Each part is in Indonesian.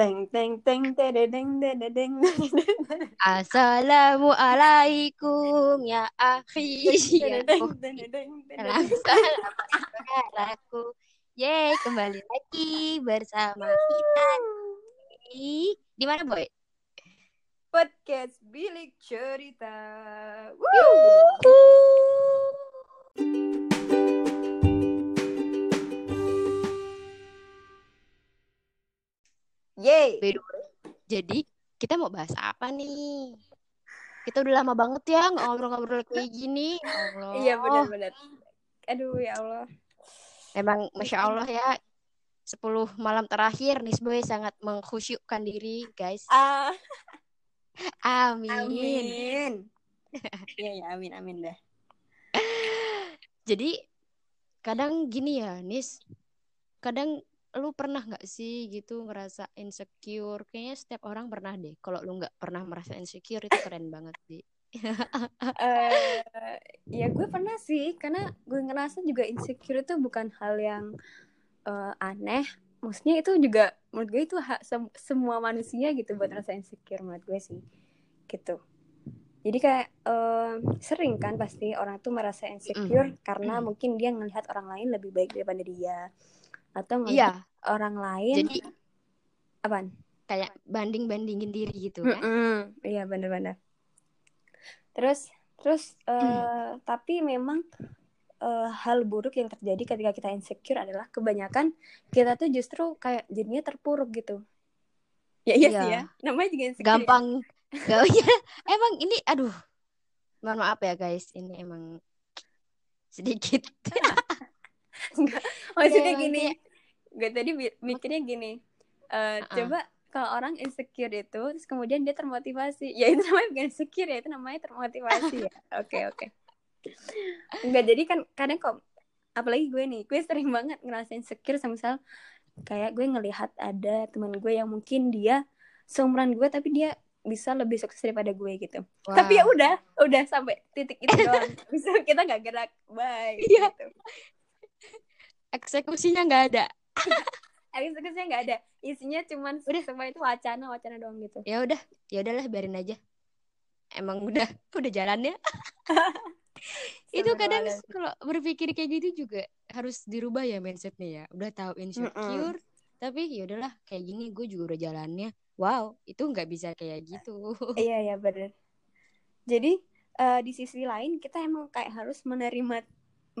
Teng teng teng tededeng tededeng tededeng Assalamualaikum ya akhi. Ya Salam saudaraku Yeay kembali lagi bersama kita di di mana boy? Podcast Bilik Cerita. Yeay. By the way, Jadi kita mau bahas apa nih? Kita udah lama banget ya ngobrol-ngobrol kayak gini. Allah. Iya benar-benar. Aduh ya Allah. Emang masya Allah ya. 10 malam terakhir nih boy sangat mengkhusyukkan diri guys. Ah, Amin. amin. Iya ya amin amin dah. Jadi kadang gini ya, Nis. Kadang lu pernah nggak sih gitu ngerasa insecure? Kayaknya setiap orang pernah deh. Kalau lu nggak pernah merasa insecure itu keren banget sih. eh ya gue pernah sih karena gue ngerasa juga insecure itu bukan hal yang eh, aneh maksudnya itu juga menurut gue itu hak sem- semua manusia gitu buat rasa insecure menurut gue sih gitu jadi kayak eh, sering kan pasti orang tuh merasa insecure karena Mm. mungkin dia ngelihat orang lain lebih baik daripada dia atau Iya, orang lain jadi apaan kayak banding-bandingin diri gitu kan. Mm-mm. Iya benar-benar. Terus terus eh, tapi memang eh, hal buruk yang terjadi ketika kita insecure adalah kebanyakan kita tuh justru kayak jadinya terpuruk gitu. Ya iya, sih Iya. ya. Namanya juga insecure. ya. Gampang. Ya. Emang ini aduh. Mohon maaf ya guys, ini emang sedikit. Maksudnya Ya, emang gini. Gue tadi mi- mikirnya gini. eh, Uh-uh. Coba kalau orang insecure itu terus kemudian dia termotivasi. Ya itu namanya bukan insecure ya, itu namanya termotivasi ya. Oke, oke. Enggak jadi kan kadang kok apalagi gue nih, gue sering banget ngerasain insecure sama misal kayak gue ngelihat ada teman gue yang mungkin dia seumuran gue tapi dia bisa lebih sukses daripada gue gitu. Tapi ya udah, udah sampai titik itu doang. Bisa kita nggak gerak, bye. Iya. Gitu. Eksekusinya nggak ada. Eksekusinya nggak ada. Isinya cuman Udah. semua itu wacana, wacana doang gitu. Ya udah, ya udahlah biarin aja. Emang udah udah jalannya. itu kadang kalau berpikir kayak gitu juga harus dirubah ya mindsetnya ya. Udah tahu insecure, tapi ya udahlah kayak gini gue juga udah jalannya. Wow, itu nggak bisa kayak gitu. Iya ya bener. Jadi eh, di sisi lain kita emang kayak harus menerima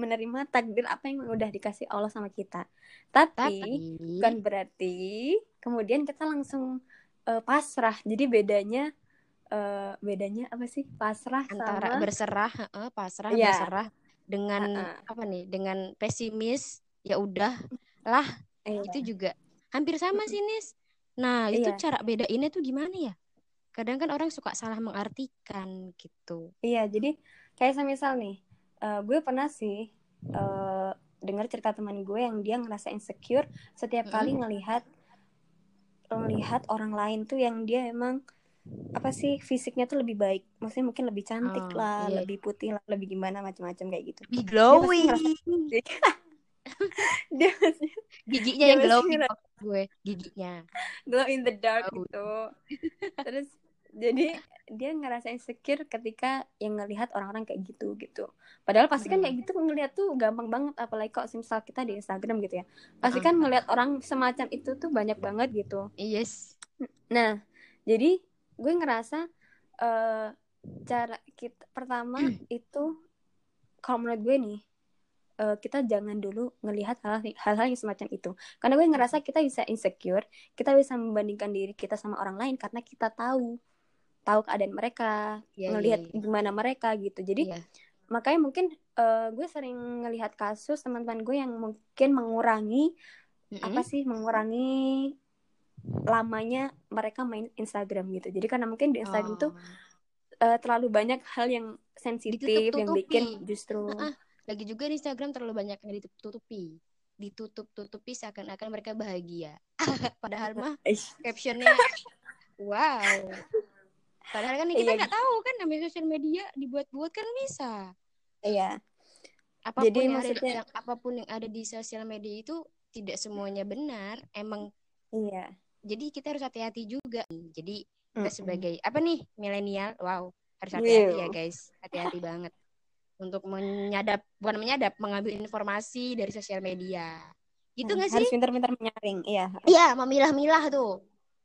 menerima takdir apa yang udah dikasih Allah sama kita. Tapi, Tapi bukan berarti kemudian kita langsung eh, pasrah. Jadi bedanya eh, bedanya apa sih? Pasrah antara sama berserah, heeh, pasrah, Iya. berserah dengan Heeh. apa nih? Dengan pesimis, ya udah lah Iya. itu juga hampir sama sih Nis. Nah itu Iya. cara bedainnya tuh gimana ya? Kadang kan orang suka salah mengartikan gitu. Iya, jadi kayak semisal nih, eh, gue pernah sih eh, dengar cerita teman gue yang dia ngerasa insecure setiap kali ngelihat ngelihat orang lain tuh yang dia emang apa sih fisiknya tuh lebih baik, maksudnya mungkin lebih cantik Oh, lah, iya. lebih putih lah, lebih gimana macam-macam kayak gitu. Lebih pasti glowing. dia pasti Giginya Dia yang pasti glowing gue, giginya. glow in the dark Tahu. gitu. Terus jadi dia ngerasa insecure ketika yang ngelihat orang-orang kayak gitu gitu. Padahal pasti kan Hmm. kayak gitu ngelihat tuh gampang banget apalagi kok misal kita di Instagram gitu ya. Pasti Heeh. kan ngelihat orang semacam itu tuh banyak banget gitu. Yes. Nah, jadi gue ngerasa eh cara kita pertama itu kalau menurut gue nih eh, kita jangan dulu ngelihat hal- hal-hal yang semacam itu. Karena gue ngerasa kita bisa insecure, kita bisa membandingkan diri kita sama orang lain karena kita tahu tahu keadaan mereka, Iya, ngelihat iya, iya. gimana mereka gitu. Jadi Iya. makanya mungkin eh, gue sering ngelihat kasus teman-teman gue yang mungkin mengurangi Mm-mm. apa sih mengurangi lamanya mereka main Instagram gitu. Jadi karena mungkin di Instagram tuh Oh. eh, terlalu banyak hal yang sensitif yang bikin justru Heeh. Lagi juga di Instagram terlalu banyak yang ditutupi. Ditutup-tutupi seakan-akan mereka bahagia. Padahal mah captionnya wow. Padahal kan kita Iya. nggak tahu kan namanya sosial media dibuat-buat kan bisa. Iya. Apa pun Jadi yang ada maksudnya- yang apa pun yang ada di sosial media itu tidak semuanya benar. Emang Iya. jadi kita harus hati-hati juga jadi kita Mm-mm. sebagai apa nih milenial wow harus hati-hati ya Wow. guys hati-hati banget untuk menyadap bukan menyadap mengambil informasi dari sosial media gitu nggak sih harus pintar-pintar menyaring iya Iya, memilah-milah tuh.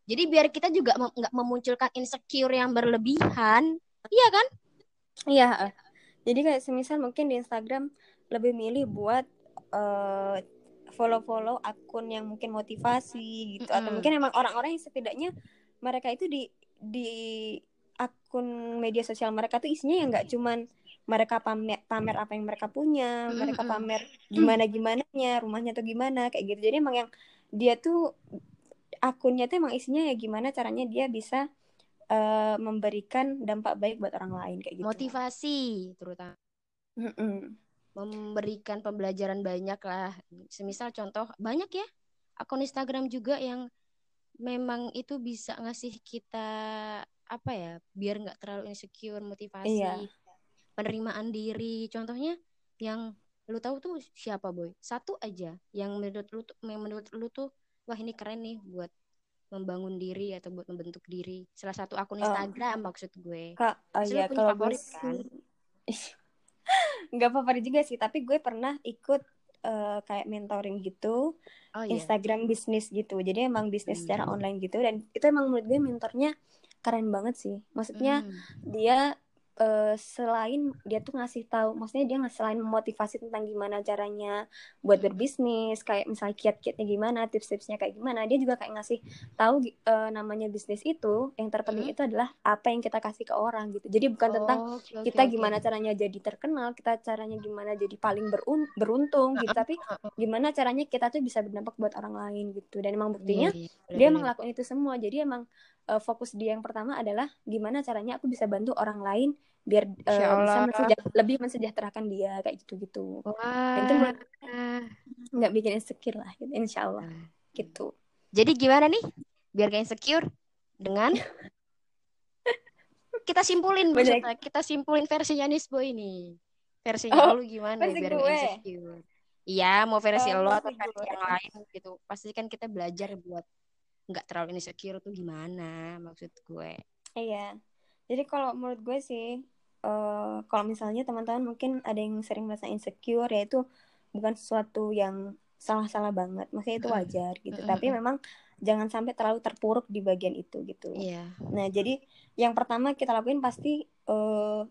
Jadi biar kita juga mem- nggak memunculkan insecure yang berlebihan. Iya kan? iya jadi kayak semisal mungkin di Instagram lebih milih buat eh, follow-follow akun yang mungkin motivasi gitu atau Mm-mm. mungkin emang orang-orang yang setidaknya mereka itu di di akun media sosial mereka tuh isinya yang nggak cuman mereka pamer pamer apa yang mereka punya mereka pamer gimana gimananya rumahnya tuh gimana kayak gitu jadi emang yang dia tuh akunnya tuh emang isinya ya gimana caranya dia bisa eh, memberikan dampak baik buat orang lain kayak gitu Motivasi terutama Mm-mm. memberikan pembelajaran banyak lah. Semisal contoh banyak ya akun Instagram juga yang memang itu bisa ngasih kita apa ya biar nggak terlalu insecure motivasi Iya. penerimaan diri contohnya yang lu tahu tuh siapa boy satu aja yang menurut lu yang menurut lu tuh wah ini keren nih buat membangun diri atau buat membentuk diri salah satu akun Oh. Instagram maksud gue Kak, oh iya punya kalau gue favorit, kan? sih nggak favorit juga sih, tapi gue pernah ikut eh, kayak mentoring gitu, oh iya Instagram bisnis gitu. Jadi emang bisnis Hmm. secara online gitu dan itu emang menurut gue mentornya keren banget sih. Maksudnya Hmm. dia eh, selain dia tuh ngasih tahu, maksudnya dia nggak selain memotivasi tentang gimana caranya buat berbisnis, kayak misalnya kiat-kiatnya gimana, tips-tipsnya kayak gimana, dia juga kayak ngasih tahu eh, namanya bisnis itu, yang terpenting Hmm. itu adalah apa yang kita kasih ke orang gitu. Jadi bukan tentang Oh, oke, oke, kita gimana caranya jadi terkenal, kita caranya gimana jadi paling berun- beruntung gitu, tapi gimana caranya kita tuh bisa berdampak buat orang lain gitu. Dan emang buktinya Iya, iya, dia bener-bener. emang lakuin itu semua. Jadi emang eh, fokus dia yang pertama adalah gimana caranya aku bisa bantu orang lain biar Masya bisa mensejah- lebih mensejahterakan dia kayak gitu-gitu. Dan itu nggak bikin insecure lah gitu, insya Allah gitu. Jadi gimana nih? Biar gak insecure dengan kita simpulin maksudnya kita simpulin versinya Nis Boy nih. Versinya Oh, lu gimana versi biar gue. gak insecure? Iya, mau versi Oh, lo atau versi yang lain gitu. Pasti kan kita belajar buat nggak terlalu insecure tuh gimana maksud gue. Iya. Jadi kalau menurut gue sih, eh kalau misalnya teman-teman mungkin ada yang sering merasa insecure, ya itu bukan sesuatu yang salah-salah banget. Maksudnya itu wajar gitu. Tapi memang jangan sampai terlalu terpuruk di bagian itu gitu. Iya. Nah, jadi yang pertama kita lakuin pasti eh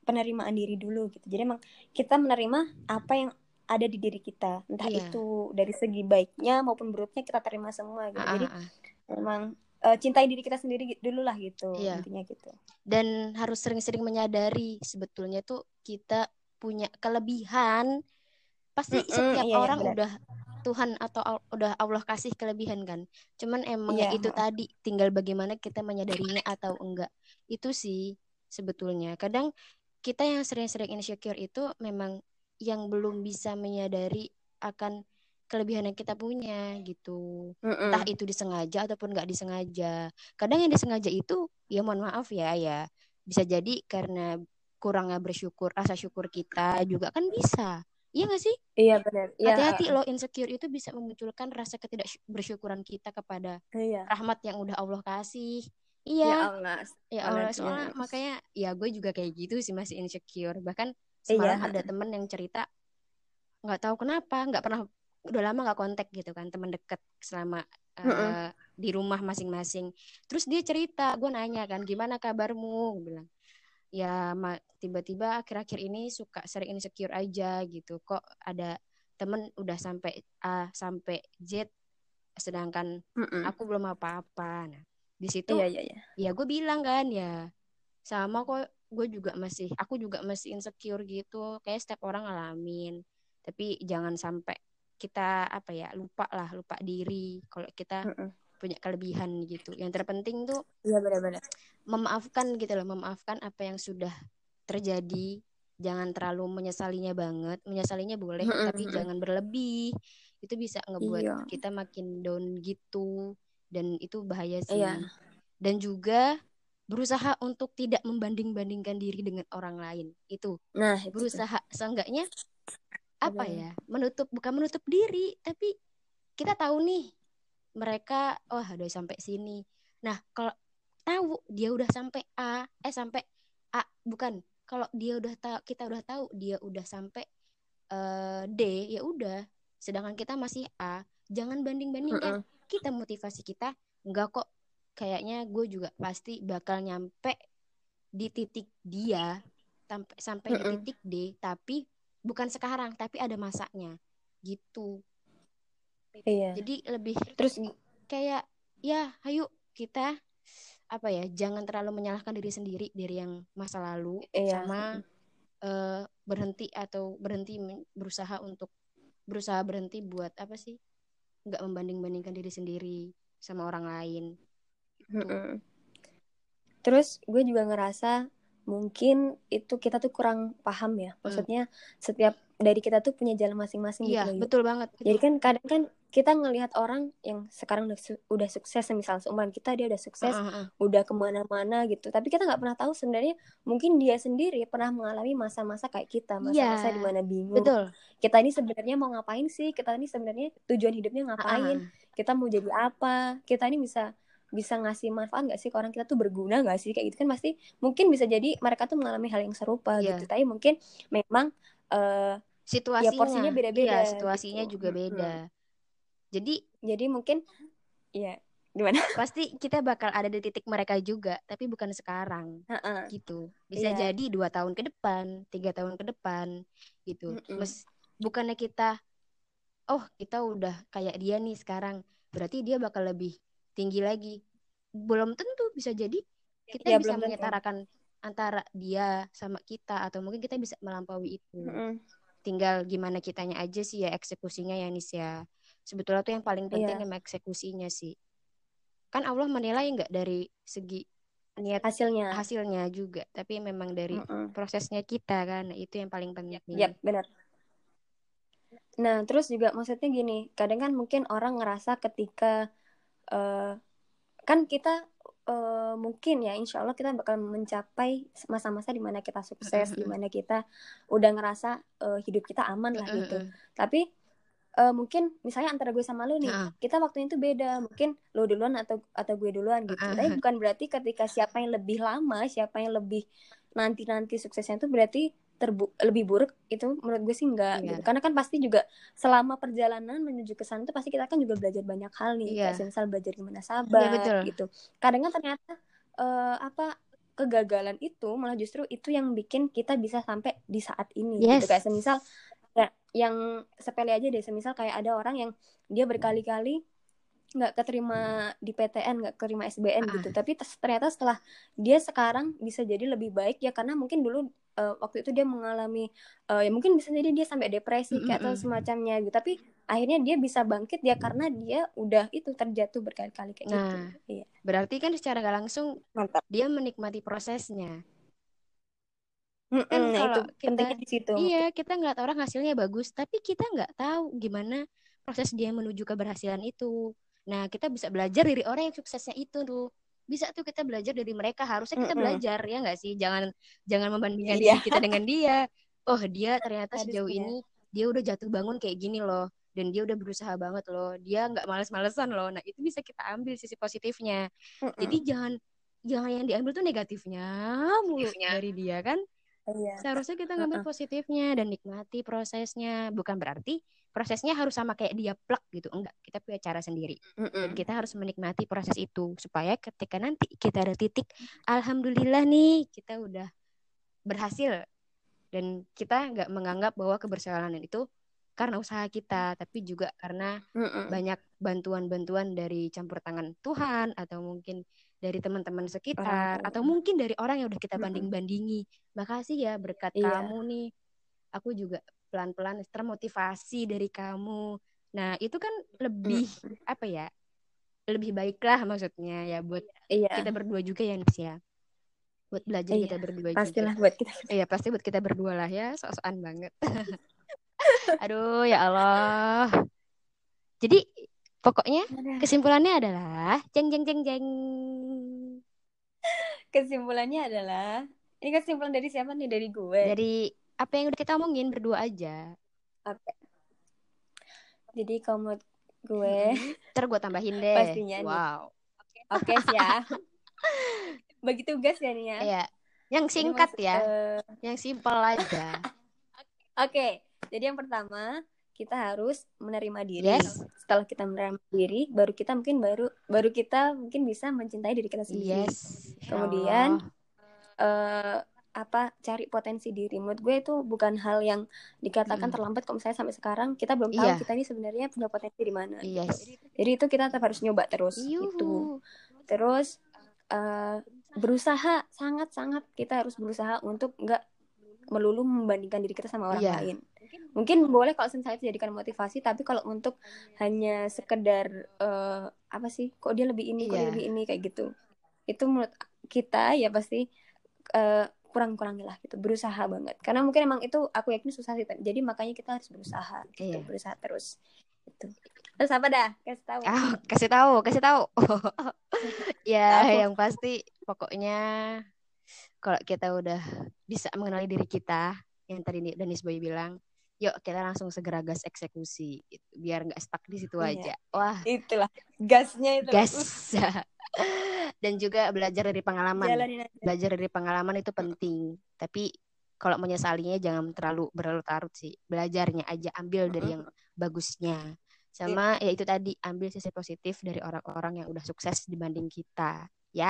penerimaan diri dulu gitu. Jadi emang kita menerima apa yang ada di diri kita, entah Iya. itu dari segi baiknya maupun buruknya kita terima semua gitu. Ah, Jadi ah, ah. memang eh, cintai diri kita sendiri dulu lah gitu Iya. intinya gitu. Dan harus sering-sering menyadari sebetulnya tuh kita punya kelebihan. Pasti Mm-mm, setiap iya, iya, orang benar. udah Tuhan atau al- udah Allah kasih kelebihan kan. Cuman emang ya Iya, itu tadi tinggal bagaimana kita menyadarinya atau enggak. Itu sih sebetulnya. Kadang kita yang sering-sering insecure itu memang yang belum bisa menyadari akan kelebihan yang kita punya gitu. Mm-mm. Entah itu disengaja ataupun nggak disengaja. Kadang yang disengaja itu ya mohon maaf ya ya bisa jadi karena kurangnya bersyukur rasa syukur kita juga kan bisa. Iya nggak sih? Iya benar. Iya. Hati-hati loh insecure itu bisa memunculkan rasa ketidakbersyukuran kita kepada Iya. rahmat yang udah Allah kasih. Ya Iya, Allah. ya Allah soalnya makanya ya gue juga kayak gitu sih masih insecure. Bahkan Iya. semalam ada temen yang cerita nggak tahu kenapa nggak pernah udah lama nggak kontak gitu kan teman deket selama Mm-mm. di rumah masing-masing. Terus dia cerita, gue nanya kan gimana kabarmu? Gue bilang ya tiba-tiba akhir-akhir ini suka sering insecure aja gitu. Kok ada temen udah sampai A sampai Z sedangkan Mm-mm. aku belum apa-apa. Nah, di situ Iya iya iya. ya gue bilang kan ya sama kok gue juga masih aku juga masih insecure gitu. Kayak setiap orang ngalamin. Tapi jangan sampai kita apa ya lupa lah lupa diri. Kalau kita Mm-mm. punya kelebihan gitu. Yang terpenting tuh Iya benar-benar. memaafkan gitu loh. Memaafkan apa yang sudah terjadi. Jangan terlalu menyesalinya banget. Menyesalinya boleh Mm-mm, tapi jangan berlebih. Itu bisa ngebuat Iya. kita makin down gitu. Dan itu bahaya sih. Iya. dan juga berusaha untuk tidak membanding-bandingkan diri dengan orang lain. Itu. Nah, itu berusaha seenggaknya apa ya menutup bukan menutup diri tapi kita tahu nih mereka wah udah sampai sini. Nah kalau tahu dia udah sampai A eh sampai A bukan. Kalau dia udah tahu kita udah tahu dia udah sampai uh, D ya udah. Sedangkan kita masih A jangan banding bandingkan uh -uh. kita motivasi kita enggak kok kayaknya gue juga pasti bakal nyampe di titik dia sampai sampai di titik D tapi bukan sekarang tapi ada masanya gitu iya. jadi lebih terus kayak ya ayo kita apa ya jangan terlalu menyalahkan diri sendiri dari yang masa lalu iya. sama uh, berhenti atau berhenti berusaha untuk berusaha berhenti buat apa sih nggak membanding bandingkan diri sendiri sama orang lain gitu. terus gue juga ngerasa mungkin itu kita tuh kurang paham ya hmm. maksudnya hmm. setiap dari kita tuh punya jalan masing-masing iya, gitu betul banget jadi kan kadang kan kita ngelihat orang yang sekarang udah, su udah sukses misalnya seumuran kita dia udah sukses uh, uh, uh. udah ke mana-mana gitu tapi kita nggak pernah tahu sebenarnya mungkin dia sendiri pernah mengalami masa-masa kayak kita masa-masa yeah, di mana bingung betul. kita ini sebenarnya mau ngapain sih kita ini sebenarnya tujuan hidupnya ngapain uh, uh. kita mau jadi apa kita ini bisa bisa ngasih manfaat gak sih ke orang kita tuh berguna gak sih kayak gitu kan pasti mungkin bisa jadi mereka tuh mengalami hal yang serupa yeah. gitu tapi mungkin memang uh, situasinya ya porsinya beda-beda iya, situasinya gitu. juga beda hmm. jadi jadi mungkin ya gimana pasti kita bakal ada di titik mereka juga tapi bukan sekarang uh -uh. gitu bisa yeah. jadi dua tahun ke depan tiga tahun ke depan gitu mm -mm. Mes bukannya kita oh kita udah kayak dia nih sekarang berarti dia bakal lebih tinggi lagi. Belum tentu bisa jadi kita ya, bisa menyetarakan antara dia sama kita atau mungkin kita bisa melampaui itu. Mm -hmm. tinggal gimana kitanya aja sih ya eksekusinya ya Nis ya. Sebetulnya tuh yang paling penting yeah. emang eksekusinya sih. Kan Allah menilai nggak dari segi niat hasilnya. hasilnya juga tapi memang dari mm -hmm. prosesnya kita kan. Nah, itu yang paling penting. ya benar. Nah terus juga maksudnya gini kadang kan mungkin orang ngerasa ketika uh, kan kita uh, mungkin ya insya Allah kita bakal mencapai masa-masa di mana kita sukses di mana kita udah ngerasa uh, hidup kita aman lah gitu. Tapi uh, mungkin misalnya antara gue sama lu nih uh. kita waktunya itu beda. Mungkin lo duluan atau atau gue duluan gitu. Uh. tapi bukan berarti ketika siapa yang lebih lama siapa yang lebih nanti nanti suksesnya itu berarti terbu lebih buruk itu menurut gue sih enggak yeah. gitu karena kan pasti juga selama perjalanan menuju ke sana tuh pasti kita kan juga belajar banyak hal nih yeah. kayak misal belajar gimana sabar yeah, betul. gitu kadang kan ternyata uh, apa kegagalan itu malah justru itu yang bikin kita bisa sampai di saat ini gitu. yes. gitu kayak semisal ya, yang sepele aja deh semisal kayak ada orang yang dia berkali-kali nggak keterima di PTN nggak keterima SBN uh. gitu tapi ternyata setelah dia sekarang bisa jadi lebih baik ya karena mungkin dulu uh, waktu itu dia mengalami uh, ya mungkin bisa jadi dia sampai depresi mm -hmm. kayak atau semacamnya gitu tapi akhirnya dia bisa bangkit ya karena dia udah itu terjatuh berkali-kali kayak gitu. nah, gitu iya. berarti kan secara gak langsung Mantap. dia menikmati prosesnya Mm -mm, kan nah kalau itu kita di situ. Iya, kita ngeliat orang hasilnya bagus, tapi kita nggak tahu gimana proses dia menuju keberhasilan itu. Nah, kita bisa belajar dari orang yang suksesnya itu tuh. Bisa tuh kita belajar dari mereka. Harusnya kita mm -hmm. belajar ya nggak sih? Jangan jangan membandingkan yeah. diri kita dengan dia. Oh, dia ternyata sejauh ini dia udah jatuh bangun kayak gini loh dan dia udah berusaha banget loh. Dia nggak males-malesan loh. Nah, itu bisa kita ambil sisi positifnya. Mm -hmm. Jadi jangan jangan yang diambil tuh negatifnya mulu dari dia kan. Iya. Seharusnya kita ngambil uh -uh. positifnya dan nikmati prosesnya. Bukan berarti prosesnya harus sama kayak dia plek gitu enggak kita punya cara sendiri mm -mm. dan kita harus menikmati proses itu supaya ketika nanti kita ada titik alhamdulillah nih kita udah berhasil dan kita nggak menganggap bahwa keberhasilan itu karena usaha kita tapi juga karena mm -mm. banyak bantuan-bantuan dari campur tangan Tuhan atau mungkin dari teman-teman sekitar oh. atau mungkin dari orang yang udah kita banding-bandingi makasih ya berkat yeah. kamu nih aku juga pelan-pelan termotivasi dari kamu. Nah, itu kan lebih hmm. apa ya? Lebih baiklah maksudnya ya buat iya. kita berdua juga ya Nis ya. Buat belajar iya, kita berdua pastilah juga. buat kita. Iya, pasti buat kita berdua lah ya, sok-sokan banget. Aduh, ya Allah. Jadi pokoknya kesimpulannya adalah jeng jeng jeng jeng. Kesimpulannya adalah ini kesimpulan dari siapa nih? Dari gue. Dari apa yang udah kita omongin berdua aja. Oke. Okay. Jadi kalau menurut gue Ntar gue tambahin deh. Pastinya. Wow. oke sih ya bagi tugas ya nih ya Iya. Yang Jadi singkat maksud- ya. eh, Yang simpel aja. Oke, jadi yang pertama kita harus menerima diri. Yes. Setelah kita menerima diri, baru kita mungkin baru baru kita mungkin bisa mencintai diri kita sendiri. Yes. Kemudian, Allah. Eh, apa cari potensi diri. Menurut gue itu bukan hal yang dikatakan Mm. terlambat kalau misalnya sampai sekarang kita belum tahu Iya. kita ini sebenarnya punya potensi di mana. Yes. Jadi itu kita tetap harus nyoba terus itu. Yuhu. Terus eh, berusaha sangat-sangat kita harus berusaha untuk nggak melulu membandingkan diri kita sama orang Iya. lain. Mungkin boleh kalau saya itu jadikan motivasi, tapi kalau untuk hanya sekedar eh, apa sih, kok dia lebih ini, kok dia Iya. lebih ini kayak gitu, itu menurut kita ya pasti eh, kurang-kurangilah gitu, berusaha banget. Karena mungkin emang itu aku yakin susah sih, jadi makanya kita harus berusaha, gitu, Iya. berusaha terus. Gitu. Terus apa dah? Kasih tahu. Ah, kasih tahu, kasih tahu. ya, Tahu. yang pasti pokoknya kalau kita udah bisa mengenali diri kita, yang tadi Danis Boy bilang, yuk kita langsung segera gas eksekusi, gitu. biar nggak stuck di situ Iya. aja. Wah, Itulah gasnya itu. gas. Dan juga belajar dari pengalaman. Belajar dari pengalaman itu penting, tapi kalau menyesalinya jangan terlalu berlarut-larut sih. Belajarnya aja, ambil dari yang bagusnya. Sama ya itu tadi, ambil sisi positif dari orang-orang yang udah sukses dibanding kita, ya.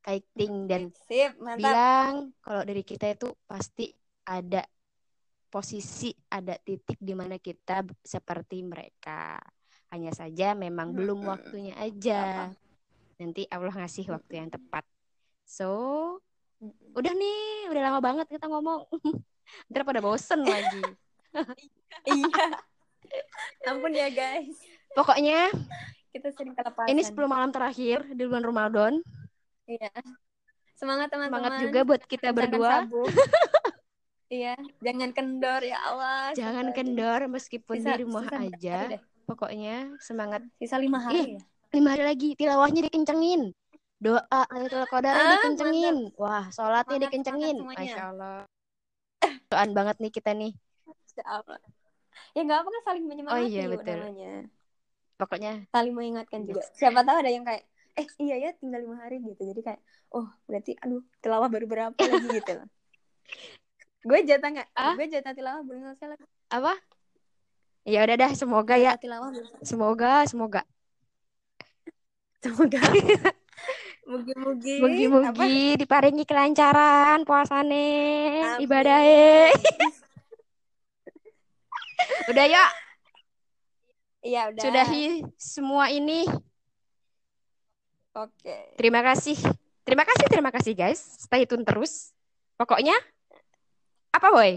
Kiting dan Sip, mantap. bilang kalau dari kita itu pasti ada posisi, ada titik di mana kita seperti mereka. Hanya saja memang belum Mm-mm. waktunya aja. Nanti Allah ngasih waktu yang tepat. So, udah nih, udah lama banget kita ngomong. Ntar pada bosen lagi. iya. Ampun ya guys. Pokoknya Kita sering kelepasan. ini 10 malam terakhir di bulan Ramadan. Iya. Semangat teman-teman. Semangat juga buat kita Kencangkan berdua. iya, jangan kendor ya Allah. Jangan kendor meskipun Sisa- di rumah sisa aja. deh? Pokoknya semangat Sisa lima hari ya. lima hari lagi tilawahnya dikencengin doa Lailatul Qadarnya Ah, dikencengin wah sholatnya dikencengin masya Allah doan banget nih kita nih Allah. Ya nggak apa kan saling menyemangati Oh iya, betul. namanya. pokoknya Saling mengingatkan juga. Siapa tahu ada yang kayak eh iya ya tinggal lima hari gitu. Jadi kayak oh berarti aduh tilawah baru berapa lagi gitu loh. Gue jatah nggak? Ah? Gue jatah tilawah belum selesai lagi. apa ya udah dah semoga ya tilawah semoga semoga Semoga. Mugi-mugi. mugi-mugi diparingi kelancaran puasane ibadahnya udah ya Iya udah. sudahi semua ini Oke. terima kasih terima kasih terima kasih guys stay tune terus pokoknya apa boy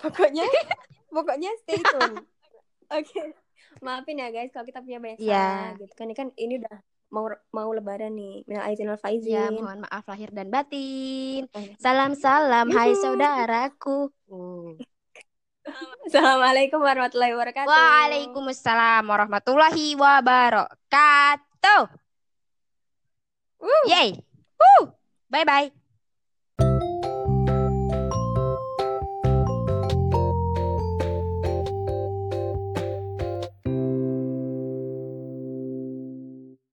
Pokoknya pokoknya stay tune. Oke. Maafin ya guys kalau kita punya banyak Iya. salah gitu kan ini kan ini udah mau mau lebaran nih. Minal aizin wal Ya, faizin. mohon maaf lahir dan batin. Oke. Salam-salam, hai Yuhu. saudaraku. Uh. Assalamualaikum warahmatullahi wabarakatuh. Waalaikumsalam warahmatullahi wabarakatuh. Wuh. Yay. Woo. Bye-bye.